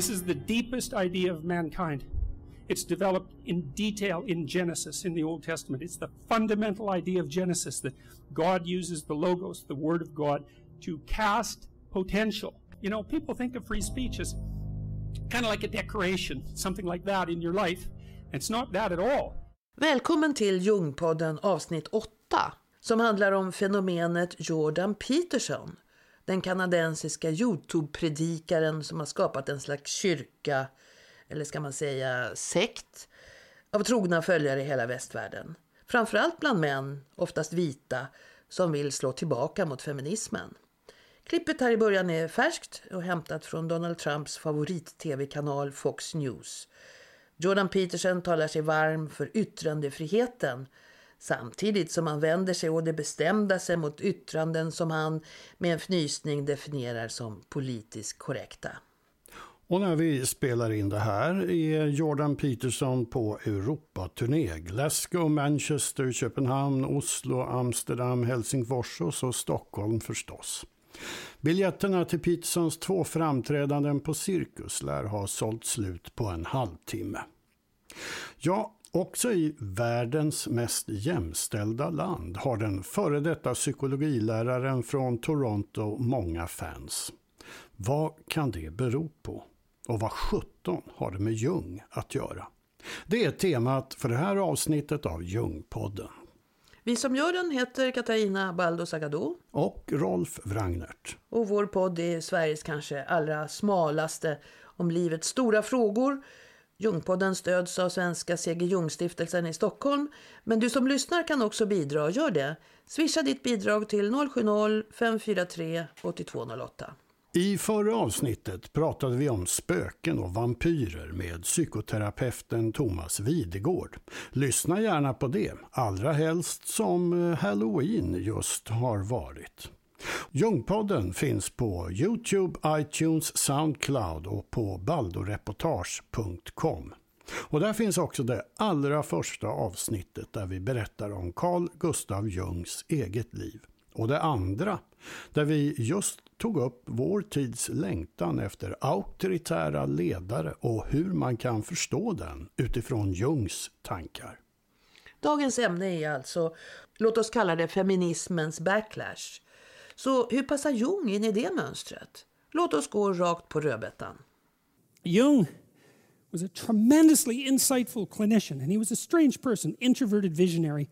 This is the deepest idea of mankind. It's developed in detail in Genesis in the Old Testament. It's the fundamental idea of Genesis that God uses the Logos, the Word of God, to cast potential. You know, people think of free speech as kind of like a decoration, something like that in your life. It's not that at all. Välkommen till Jungpodden avsnitt 8 som handlar om fenomenet Jordan Peterson. Den kanadensiska Youtube-predikaren som har skapat en slags kyrka, eller ska man säga sekt, av trogna följare i hela västvärlden. Framförallt bland män, oftast vita, som vill slå tillbaka mot feminismen. Klippet här i början är färskt och hämtat från Donald Trumps favorit-tv-kanal Fox News. Jordan Peterson talar sig varm för yttrandefriheten samtidigt som han vänder sig å det bestämda sig mot yttranden som han med en fnysning definierar som politiskt korrekta. Och när vi spelar in det här är Jordan Peterson på Europaturné. Glasgow, Manchester, Köpenhamn, Oslo, Amsterdam, Helsingfors och så Stockholm förstås. Biljetterna till Petersons två framträdanden på Cirkus lär ha sålt slut på en halvtimme. Ja, också i världens mest jämställda land har den före detta psykologiläraren från Toronto många fans. Vad kan det bero på? Och vad 17 har det med Jung att göra? Det är temat för det här avsnittet av Jungpodden. Vi som gör den heter Katarina Baldo Sagado. Och Rolf Wrangnert. Och vår podd är Sveriges kanske allra smalaste om livets stora frågor. Jungpodden stöds av Svenska C.G. Jung-stiftelsen i Stockholm. Men du som lyssnar kan också bidra. Gör det. Swisha ditt bidrag till 070-543 8208. I förra avsnittet pratade vi om spöken och vampyrer med psykoterapeuten Thomas Videgård. Lyssna gärna på det, allra helst som eh, Halloween just har varit. Ljungpodden finns på Youtube, iTunes, Soundcloud och på baldoreportage.com. Och där finns också det allra första avsnittet där vi berättar om Carl Gustav Jungs eget liv. Och det andra, där vi just tog upp vår tids längtan efter auktoritära ledare och hur man kan förstå den utifrån Jungs tankar. Dagens ämne är alltså, låt oss kalla det feminismens backlash. Så hur passar Jung in i det mönstret? Låt oss gå rakt på rödbetan. Jung was a tremendously insightful clinician and he was a strange person, introverted visionary.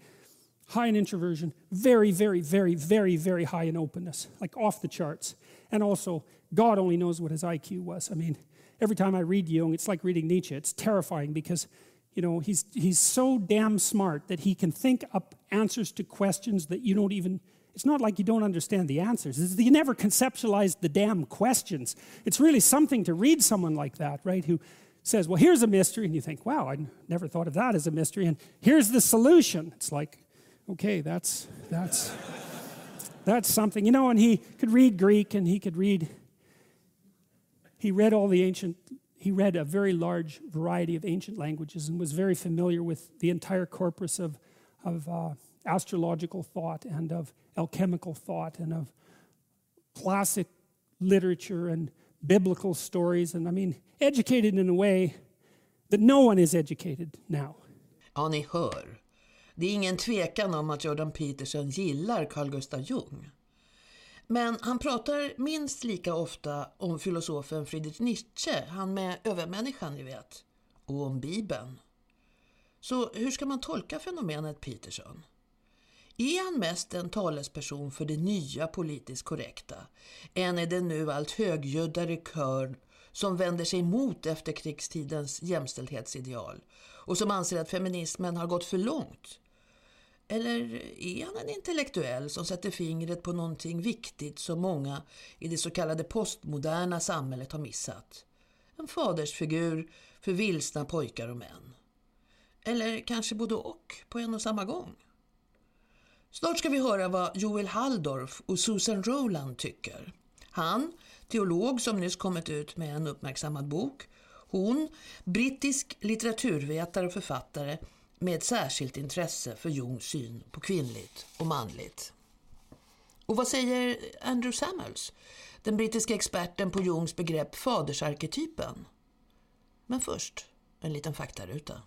high in introversion, very, very, very, very, very high in openness, like off the charts. And also, God only knows what his IQ was. I mean, every time I read Jung, it's like reading Nietzsche. It's terrifying because, you know, he's, he's so damn smart that he can think up answers to questions that you don't even, it's not like you don't understand the answers. It's, you never conceptualized the damn questions. It's really something to read someone like that, right, who says, well, here's a mystery. And you think, wow, I never thought of that as a mystery. And here's the solution. It's like, okay, that's, that's, that's something. You know, and he could read Greek and he could read, he read all the ancient, he read a very large variety of ancient languages and was very familiar with the entire corpus of, of uh, astrological thought and of alchemical thought and of classic literature and biblical stories. And I mean, educated in a way that no one is educated now. Ja, ni hör. Det är ingen tvekan om att Jordan Peterson gillar Carl Gustav Jung. Men han pratar minst lika ofta om filosofen Friedrich Nietzsche, han med övermänniskan ni vet, och om Bibeln. Så hur ska man tolka fenomenet Peterson? Är han mest en talesperson för det nya politiskt korrekta, än i den nu allt högljuddare kör som vänder sig mot efterkrigstidens jämställdhetsideal och som anser att feminismen har gått för långt eller är han en intellektuell som sätter fingret på någonting viktigt som många i det så kallade postmoderna samhället har missat? En fadersfigur för vilsna pojkar och män. Eller kanske både och på en och samma gång. Snart ska vi höra vad Joel Halldorf och Susan Rowland tycker. Han, teolog som nyss kommit ut med en uppmärksammad bok. Hon, brittisk litteraturvetare och författare med ett särskilt intresse för Jungs syn på kvinnligt och manligt. Och vad säger Andrew Samuels, den brittiska experten på Jungs begrepp fadersarketypen? Men först en liten faktaruta.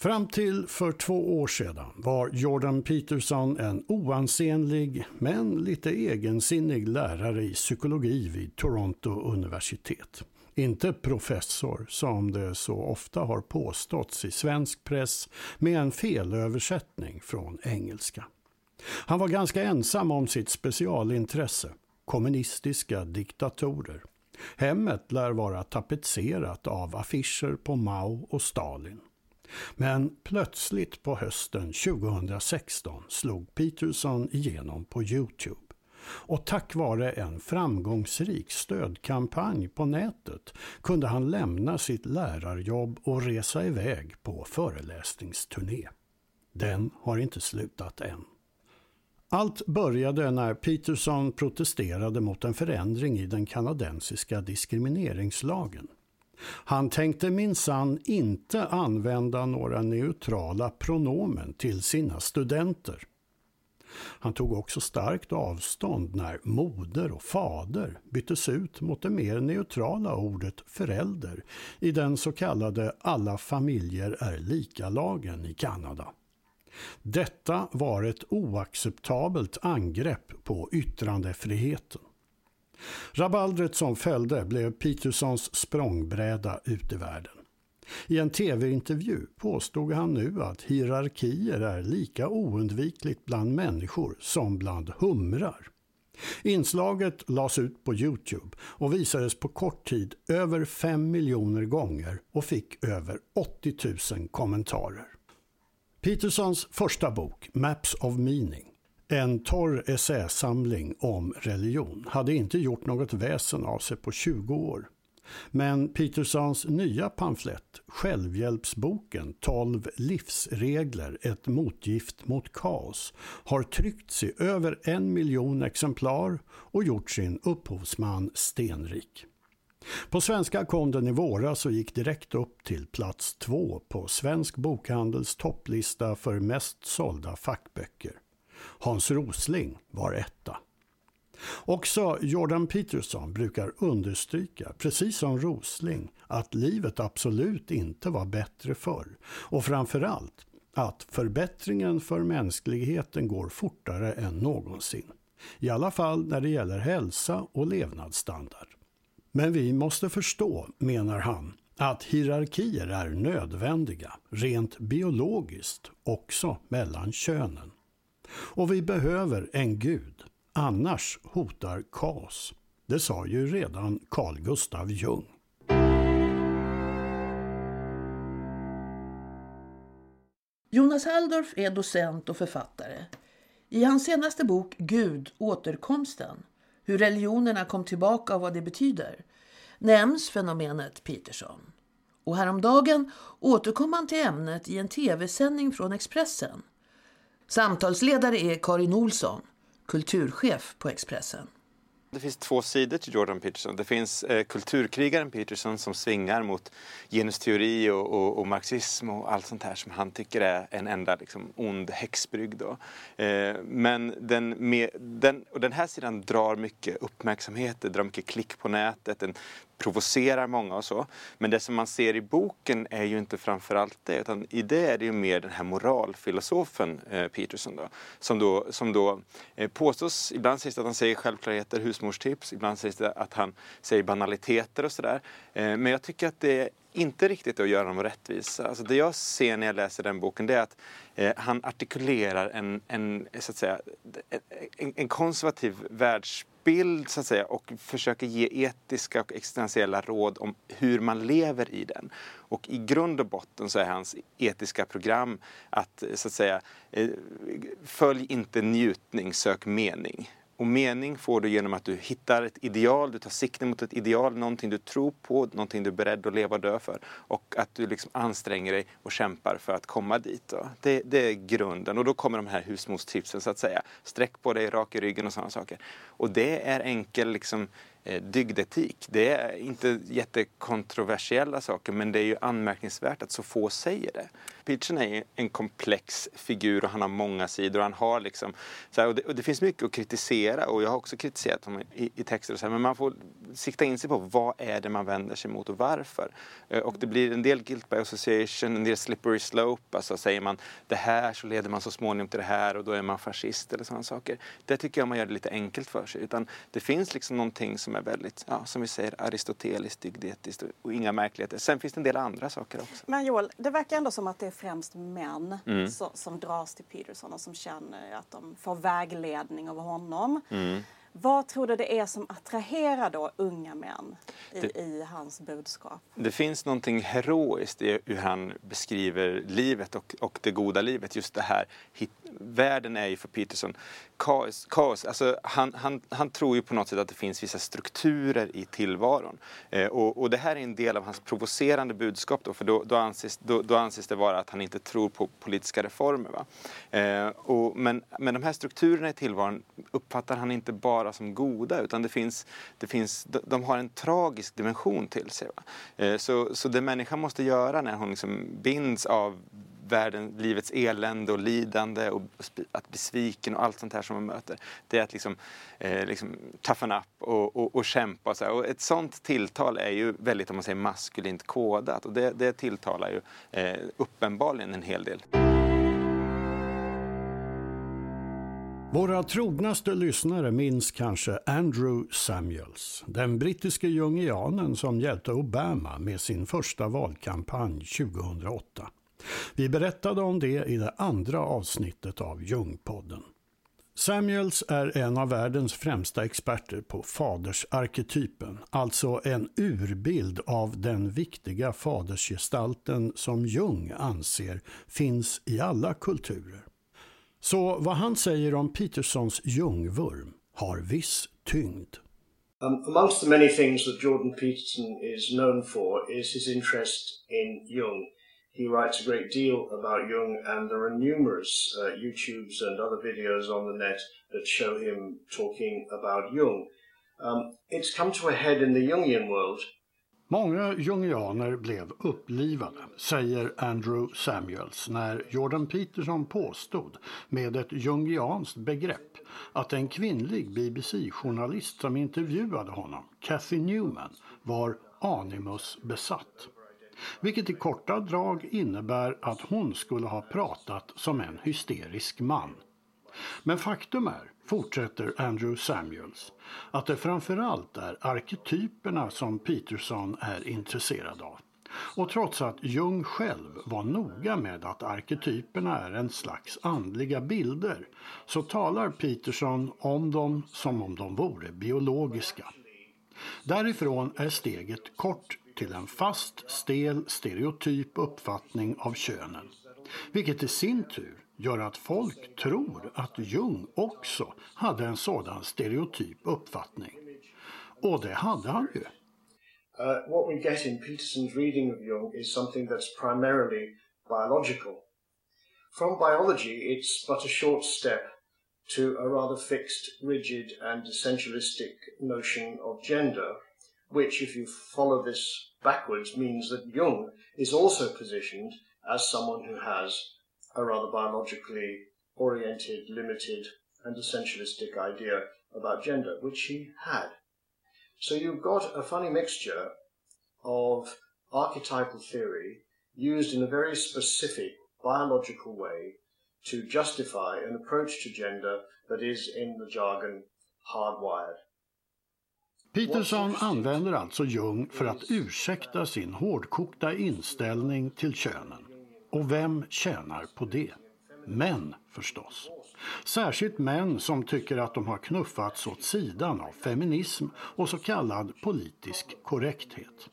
Fram till för två år sedan var Jordan Peterson en oansenlig men lite egensinnig lärare i psykologi vid Toronto universitet. Inte professor som det så ofta har påståtts i svensk press med en felöversättning från engelska. Han var ganska ensam om sitt specialintresse, kommunistiska diktatorer. Hemmet lär vara tapetserat av affischer på Mao och Stalin. Men plötsligt på hösten 2016 slog Peterson igenom på Youtube. Och tack vare en framgångsrik stödkampanj på nätet kunde han lämna sitt lärarjobb och resa iväg på föreläsningsturné. Den har inte slutat än. Allt började när Peterson protesterade mot en förändring i den kanadensiska diskrimineringslagen. Han tänkte minsann inte använda några neutrala pronomen till sina studenter. Han tog också starkt avstånd när moder och fader byttes ut mot det mer neutrala ordet förälder i den så kallade alla familjer är lika-lagen i Kanada. Detta var ett oacceptabelt angrepp på yttrandefriheten. Rabaldret som följde blev Petersons språngbräda ut i världen. I en tv-intervju påstod han nu att hierarkier är lika oundvikligt bland människor som bland humrar. Inslaget lades ut på Youtube och visades på kort tid över 5 miljoner gånger och fick över 80 000 kommentarer. Petersons första bok, Maps of Meaning, en torr essäsamling om religion, hade inte gjort något väsen av sig på 20 år. Men Petersons nya pamflett, Självhjälpsboken 12 livsregler, ett motgift mot kaos, har tryckts i över en miljon exemplar och gjort sin upphovsman stenrik. På svenska kom den i våras och gick direkt upp till plats två på Svensk Bokhandels topplista för mest sålda fackböcker. Hans Rosling var etta. Också Jordan Peterson brukar understryka, precis som Rosling, att livet absolut inte var bättre förr. Och framförallt att förbättringen för mänskligheten går fortare än någonsin. I alla fall när det gäller hälsa och levnadsstandard. Men vi måste förstå, menar han, att hierarkier är nödvändiga, rent biologiskt, också mellan könen. Och vi behöver en gud, annars hotar kaos. Det sa ju redan Carl Gustav Jung. Jonas Halldorf är docent och författare. I hans senaste bok Gud, återkomsten, hur religionerna kom tillbaka och vad det betyder, nämns fenomenet Peterson. Och häromdagen återkom han till ämnet i en tv-sändning från Expressen. Samtalsledare är Karin Olsson, kulturchef på Expressen. Det finns två sidor till Jordan Peterson. Det finns eh, kulturkrigaren Peterson som svingar mot genusteori och, och, och, marxism och allt sånt här som han tycker är en enda liksom, ond häxbrygd. Då. Eh, men den, med, den, och den här sidan drar mycket uppmärksamhet, det drar mycket klick på nätet, den provocerar många och så. Men det som man ser i boken är ju inte framförallt det utan i det är det ju mer den här moralfilosofen eh, Peterson då som då, som då eh, påstås, ibland sägs det att han säger självklarheter, husmorstips, ibland sägs det att han säger banaliteter och sådär. Eh, men jag tycker att det är inte riktigt att göra dem rättvisa. Alltså det jag ser när jag läser den boken det är att eh, han artikulerar en, en, så att säga, en, en konservativ världsbild bild så att säga och försöker ge etiska och existentiella råd om hur man lever i den. Och i grund och botten så är hans etiska program att så att säga eh, följ inte njutning, sök mening. Och mening får du genom att du hittar ett ideal, du tar sikte mot ett ideal, någonting du tror på, någonting du är beredd att leva och dö för. Och att du liksom anstränger dig och kämpar för att komma dit. Det, det, är grunden. Och då kommer de här husmorstipsen så att säga. Sträck på dig, rak i ryggen och sådana saker. Och det är enkel liksom, Eh, dygdetik. Det är inte jättekontroversiella saker men det är ju anmärkningsvärt att så få säger det. Peterson är en komplex figur och han har många sidor. Han har liksom, här, och, det, och, det, finns mycket att kritisera och jag har också kritiserat honom i, i texter och så här, men man får sikta in sig på vad är det man vänder sig mot och varför. Eh, och det blir en del guilt by association, en del slippery slope, alltså säger man det här så leder man så småningom till det här och då är man fascist eller sådana saker. Det tycker jag man gör det lite enkelt för sig. Utan det finns liksom någonting som är väldigt, ja, som vi säger, aristoteliskt, dygdetiskt och inga märkligheter. Sen finns det en del andra saker också. Men Joel, det verkar ändå som att det är främst män mm. som, som dras till Peterson och som känner att de får vägledning av honom. Mm. Vad tror du det är som attraherar då unga män i, det, i, hans budskap? Det finns någonting heroiskt i hur han beskriver livet och, och det goda livet. Just det här, hit, världen är ju för Peterson kaos. kaos. Alltså, han, han, han tror ju på något sätt att det finns vissa strukturer i tillvaron. Eh, och, och, det här är en del av hans provocerande budskap då, för då, då, anses, då, då anses det vara att han inte tror på politiska reformer. Va? Eh, och, men, men de här strukturerna i tillvaron uppfattar han inte bara som goda utan det finns, det finns, de har en tragisk dimension till sig. Eh, så, så det människan måste göra när hon liksom binds av världen, livets elände och lidande och att bli och allt sånt här som man möter. Det är att liksom, eh, liksom toughen up och, och, och kämpa. Och, så här. och ett sånt tilltal är ju väldigt, om man säger maskulint kodat och det, det tilltalar ju eh, uppenbarligen en hel del. Våra trognaste lyssnare minns kanske Andrew Samuels, den brittiske jungianen som hjälpte Obama med sin första valkampanj 2008. Vi berättade om det i det andra avsnittet av Jungpodden. Samuels är en av världens främsta experter på fadersarketypen, alltså en urbild av den viktiga fadersgestalten som Jung anser finns i alla kulturer. Så vad han säger om Petersons Jungvurm har viss tyngd. Um, amongst the many things that Jordan Peterson is known for is his interest in Jung. He writes a great deal about Jung, and there are numerous uh, YouTubes and other videos on the net that show him talking about Jung. Um, it's come to a head in the Jungian world. Många jungianer blev upplivade, säger Andrew Samuels, när Jordan Peterson påstod med ett jungianskt begrepp att en kvinnlig BBC-journalist som intervjuade honom, Cathy Newman, var animus besatt vilket i korta drag innebär att hon skulle ha pratat som en hysterisk man. Men faktum är, fortsätter Andrew Samuels, att det framförallt är arketyperna som Peterson är intresserad av. Och trots att Jung själv var noga med att arketyperna är en slags andliga bilder så talar Peterson om dem som om de vore biologiska. Därifrån är steget kort till en fast, stel, stereotyp uppfattning av könen. Vilket i sin tur gör att folk tror att Jung också hade en sådan stereotyp uppfattning. Och det hade han ju. Uh, what we get in Peterson's reading of Jung is something that's primarily biological. From biology, it's but a short step to a rather fixed, rigid, and essentialistic notion of gender, which, if you follow this backwards means that Jung is also positioned as someone who has a rather biologically oriented, limited, and essentialistic idea about gender, which he had. So you've got a funny mixture of archetypal theory used in a very specific biological way to justify an approach to gender that is, in the jargon, hardwired. Peterson använder alltså Jung för att ursäkta sin hårdkokta inställning till könen. Och vem tjänar på det? Män förstås. Särskilt män som tycker att de har knuffats åt sidan av feminism och så kallad politisk korrekthet.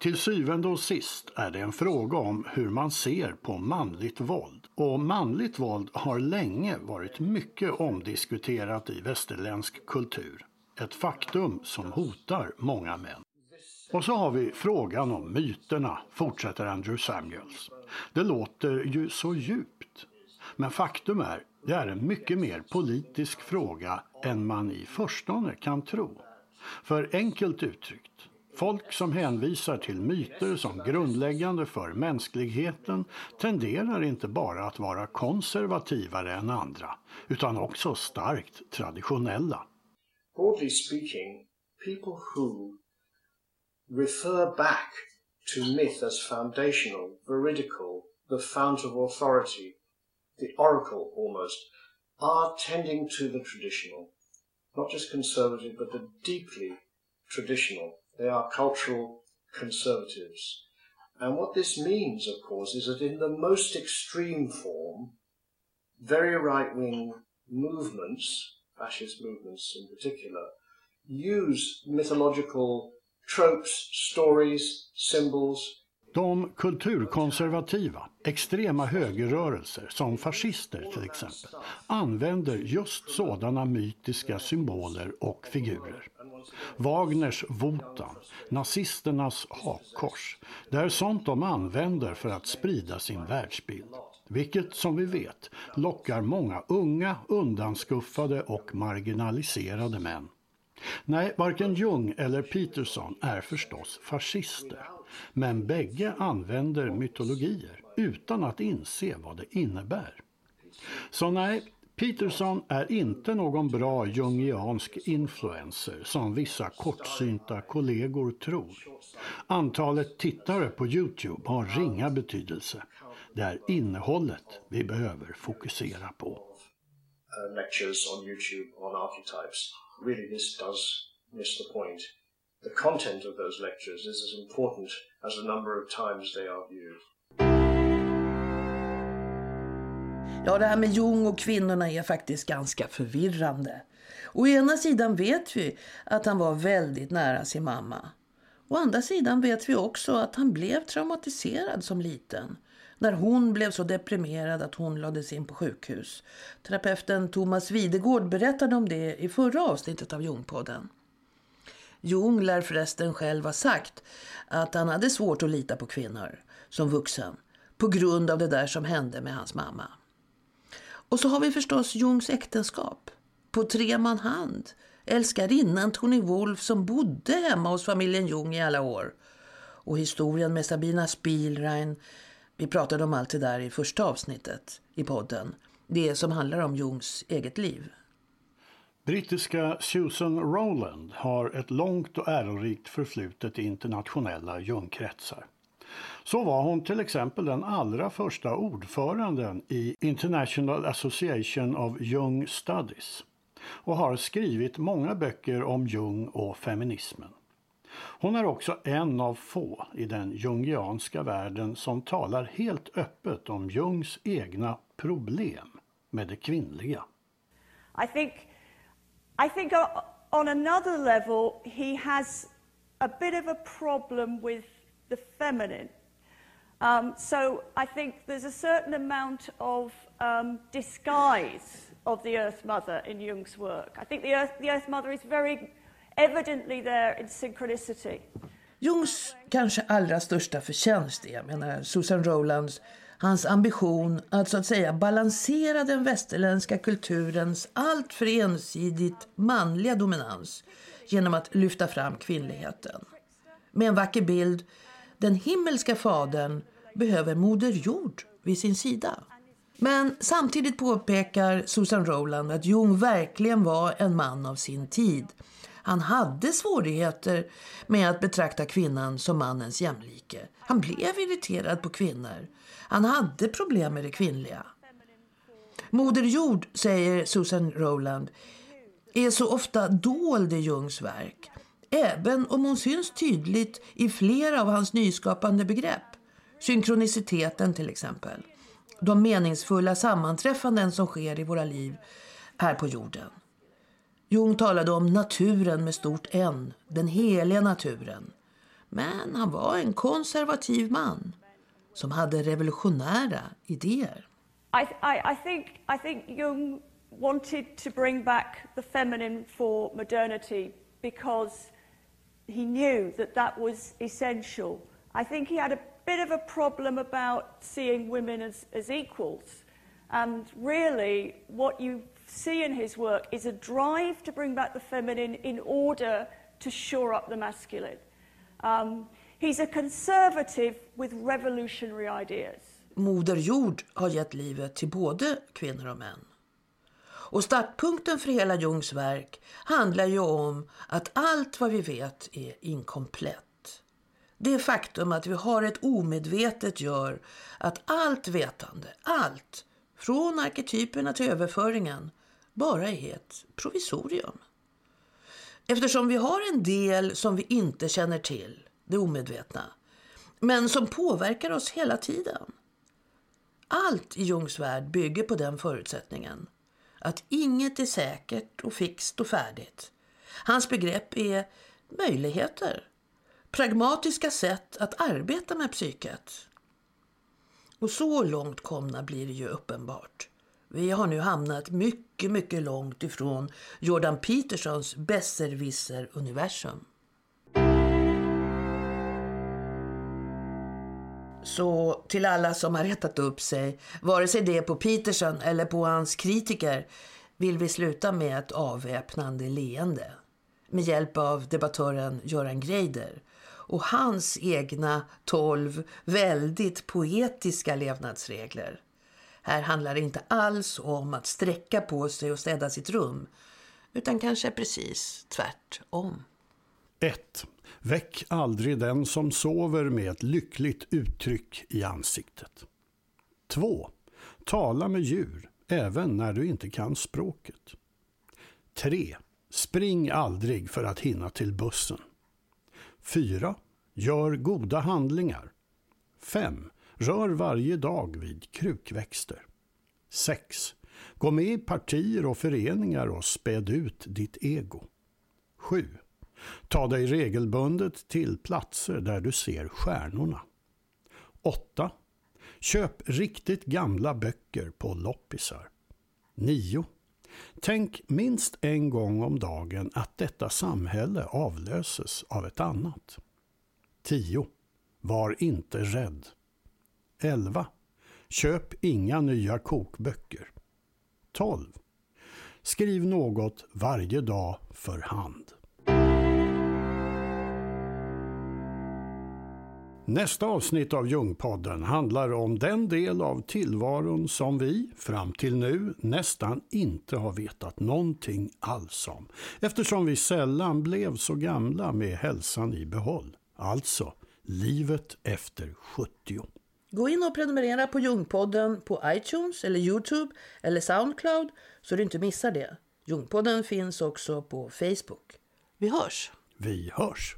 Till syvende och sist är det en fråga om hur man ser på manligt våld. Och manligt våld har länge varit mycket omdiskuterat i västerländsk kultur. Ett faktum som hotar många män. Och så har vi frågan om myterna, fortsätter Andrew Samuels. Det låter ju så djupt. Men faktum är, det är en mycket mer politisk fråga än man i förstone kan tro. För enkelt uttryckt, folk som hänvisar till myter som grundläggande för mänskligheten tenderar inte bara att vara konservativare än andra, utan också starkt traditionella. Broadly speaking, people who refer back to myth as foundational, veridical, the fount of authority, the oracle almost, are tending to the traditional, not just conservative, but the deeply traditional. They are cultural conservatives. And what this means, of course, is that in the most extreme form, very right wing movements, fascist movements in particular, use mythological tropes, stories, symbols. De kulturkonservativa, extrema högerrörelser som fascister till exempel använder just sådana mytiska symboler och figurer. Wagners Votan, nazisternas hakkors, det är sånt de använder för att sprida sin världsbild. Vilket som vi vet lockar många unga, undanskuffade och marginaliserade män. Nej, varken Jung eller Peterson är förstås fascister. Men bägge använder mytologier utan att inse vad det innebär. Så nej, Peterson är inte någon bra jungiansk influencer som vissa kortsynta kollegor tror. Antalet tittare på Youtube har ringa betydelse. Det är innehållet vi behöver fokusera på. Uh, lectures on YouTube on archetypes. Really, this does miss the point. The content of those lectures is as important as the number of times they are viewed. Ja, det här med Jung och kvinnorna är faktiskt ganska förvirrande. Å ena sidan vet vi att han var väldigt nära sin mamma. Å andra sidan vet vi också att han blev traumatiserad som liten. När hon blev så deprimerad att hon lades in på sjukhus. Terapeuten Thomas Videgård berättade om det i förra avsnittet av Jungpodden. Jung lär förresten själv ha sagt att han hade svårt att lita på kvinnor som vuxen på grund av det där som hände med hans mamma. Och så har vi förstås Jungs äktenskap. På tre man hand. Älskarinnan Tony Wolf som bodde hemma hos familjen Jung i alla år. Och historien med Sabina Spielrein. Vi pratade om allt det där i första avsnittet i podden. Det som handlar om Jungs eget liv. Brittiska Susan Rowland har ett långt och ärorikt förflutet i internationella Jungkretsar. Så var hon till exempel den allra första ordföranden i International Association of Jung Studies och har skrivit många böcker om Jung och feminismen. Hon är också en av få i den jungianska världen som talar helt öppet om Jungs egna problem med det kvinnliga. I think, I think on another level he has a bit of a problem with the feminine. Um, so I think there's a certain amount of um, disguise of the Earth Mother in Jung's work. I think the Earth, the Earth Mother is very evidently there in synchronicity. Jungs kanske allra största förtjänst är, menar Susan Rowlands, hans ambition att så att säga balansera den västerländska kulturens alltför ensidigt manliga dominans genom att lyfta fram kvinnligheten. Med en vacker bild den himmelska fadern behöver Moder Jord vid sin sida. Men samtidigt påpekar Susan Rowland att Jung verkligen var en man av sin tid. Han hade svårigheter med att betrakta kvinnan som mannens jämlike. Han blev irriterad på kvinnor. Han hade problem med det kvinnliga. Moder Jord, säger Susan Rowland, är så ofta dold i Jungs verk även om hon syns tydligt i flera av hans nyskapande begrepp. Synkroniciteten till exempel. De meningsfulla sammanträffanden som sker i våra liv här på jorden. Jung talade om naturen med stort N, den heliga naturen. Men han var en konservativ man som hade revolutionära idéer. I, I, I, think, I think Jung wanted to bring back the feminine for modernity because he knew that that was essential. I think he had a bit of a problem about seeing women as, as equals. And really, what you see in his work is a drive to bring back the feminine in order to shore up the masculine. Um, he's a conservative with revolutionary ideas. Moder Jord har gett livet till både kvinnor och män. Och startpunkten för hela Jungs verk handlar ju om att allt vad vi vet är inkomplett. Det faktum att vi har ett omedvetet gör att allt vetande, allt, från arketyperna till överföringen, bara är ett provisorium. Eftersom vi har en del som vi inte känner till, det omedvetna, men som påverkar oss hela tiden. Allt i Jungs värld bygger på den förutsättningen. Att inget är säkert och fixt och färdigt. Hans begrepp är möjligheter. Pragmatiska sätt att arbeta med psyket. Och så långt komna blir det ju uppenbart. Vi har nu hamnat mycket, mycket långt ifrån Jordan Petersons besserwisser-universum. Så till alla som har rättat upp sig, vare sig det är på Peterson eller på hans kritiker, vill vi sluta med ett avväpnande leende. Med hjälp av debattören Göran Greider och hans egna tolv väldigt poetiska levnadsregler. Här handlar det inte alls om att sträcka på sig och städa sitt rum, utan kanske precis tvärtom. 1. Väck aldrig den som sover med ett lyckligt uttryck i ansiktet. 2. Tala med djur, även när du inte kan språket. 3. Spring aldrig för att hinna till bussen. 4. Gör goda handlingar. 5. Rör varje dag vid krukväxter. 6. Gå med i partier och föreningar och späd ut ditt ego. 7. Ta dig regelbundet till platser där du ser stjärnorna. 8. Köp riktigt gamla böcker på loppisar. 9. Tänk minst en gång om dagen att detta samhälle avlöses av ett annat. 10. Var inte rädd. 11. Köp inga nya kokböcker. 12. Skriv något varje dag för hand. Nästa avsnitt av Ljungpodden handlar om den del av tillvaron som vi, fram till nu, nästan inte har vetat någonting alls om. Eftersom vi sällan blev så gamla med hälsan i behåll. Alltså, livet efter 70. Gå in och prenumerera på Ljungpodden på iTunes eller Youtube eller Soundcloud så du inte missar det. Ljungpodden finns också på Facebook. Vi hörs! Vi hörs!